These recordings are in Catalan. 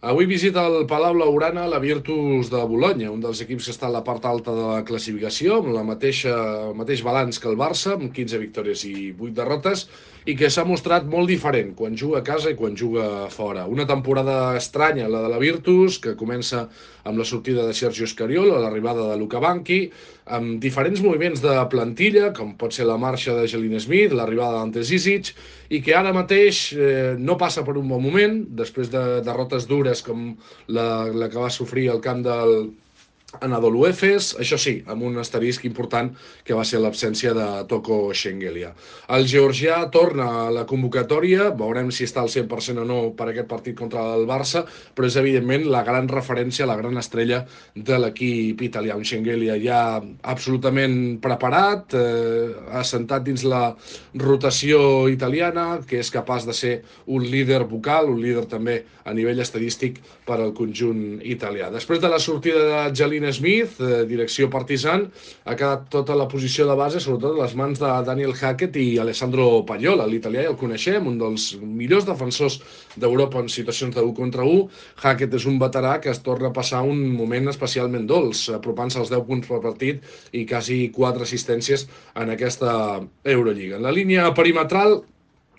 Avui visita el Palau Laurana la Virtus de Bologna, un dels equips que està a la part alta de la classificació, amb la mateixa, el mateix balanç que el Barça, amb 15 victòries i 8 derrotes, i que s'ha mostrat molt diferent quan juga a casa i quan juga fora. Una temporada estranya, la de la Virtus, que comença amb la sortida de Sergio Escariol, l'arribada de Luca Banqui, amb diferents moviments de plantilla, com pot ser la marxa de Gelin Smith, l'arribada d'Ante Zizic, i que ara mateix eh, no passa per un bon moment, després de derrotes dures com la, la que va sofrir al camp del, Anadolu Efes, això sí, amb un asterisc important que va ser l'absència de Toko Schengelia. El georgià torna a la convocatòria, veurem si està al 100% o no per aquest partit contra el Barça, però és evidentment la gran referència, la gran estrella de l'equip italià. Un Schengelia ja absolutament preparat, eh, assentat dins la rotació italiana, que és capaç de ser un líder vocal, un líder també a nivell estadístic per al conjunt italià. Després de la sortida de Gelin Dean Smith, eh, direcció partisan, ha quedat tota la posició de base, sobretot a les mans de Daniel Hackett i Alessandro Pagliola. L'italià ja el coneixem, un dels millors defensors d'Europa en situacions de 1 contra 1. Hackett és un veterà que es torna a passar un moment especialment dolç, apropant-se als 10 punts per partit i quasi 4 assistències en aquesta Eurolliga. En la línia perimetral,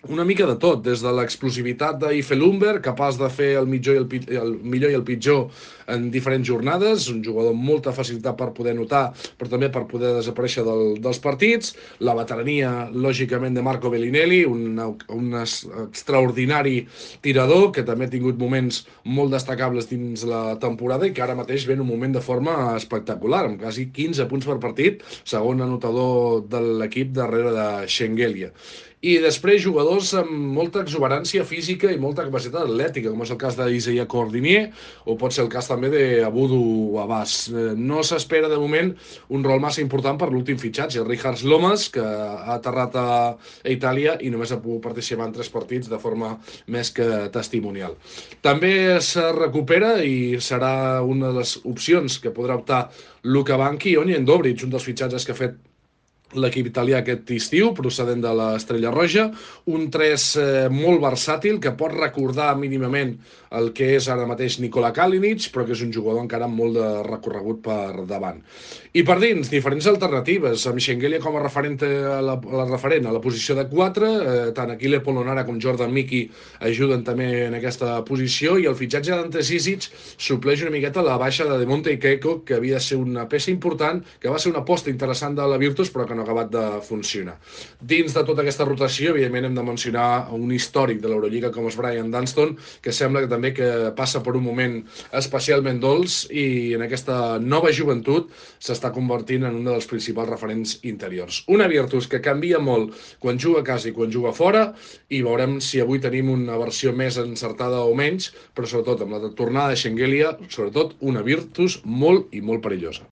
una mica de tot, des de l'explosivitat d'Ifelumber, capaç de fer el, mitjor i el, el millor i el pitjor en diferents jornades, un jugador amb molta facilitat per poder notar, però també per poder desaparèixer del, dels partits, la veterania, lògicament, de Marco Bellinelli, un, un extraordinari tirador, que també ha tingut moments molt destacables dins la temporada i que ara mateix ve en un moment de forma espectacular, amb quasi 15 punts per partit, segon anotador de l'equip darrere de Schengelia i després jugadors amb molta exuberància física i molta capacitat atlètica, com és el cas d'Isaia Cordinier, o pot ser el cas també d'Abudu Abbas. Eh, no s'espera de moment un rol massa important per l'últim fitxatge, Richard Lomas, que ha aterrat a Itàlia i només ha pogut participar en tres partits de forma més que testimonial. També es recupera i serà una de les opcions que podrà optar Luca Banchi i Onyen Dobric, un dels fitxatges que ha fet l'equip italià aquest estiu, procedent de l'Estrella Roja, un 3 eh, molt versàtil que pot recordar mínimament el que és ara mateix Nikola Kalinic, però que és un jugador encara amb molt de recorregut per davant. I per dins, diferents alternatives, amb Schengelia com a referent a la, a la referent a la posició de 4, eh, tant Aquile Polonara com Jordan Miki ajuden també en aquesta posició, i el fitxatge d'Ante Sisic supleix una miqueta la baixa de Demonte i Keiko, que havia de ser una peça important, que va ser una aposta interessant de la Virtus, però que no ha acabat de funcionar. Dins de tota aquesta rotació, evidentment, hem de mencionar un històric de l'Eurolliga com és Brian Dunston, que sembla que també que passa per un moment especialment dolç i en aquesta nova joventut s'està convertint en un dels principals referents interiors. Una Virtus que canvia molt quan juga a casa i quan juga fora i veurem si avui tenim una versió més encertada o menys, però sobretot amb la tornada de Schengelia, sobretot una Virtus molt i molt perillosa.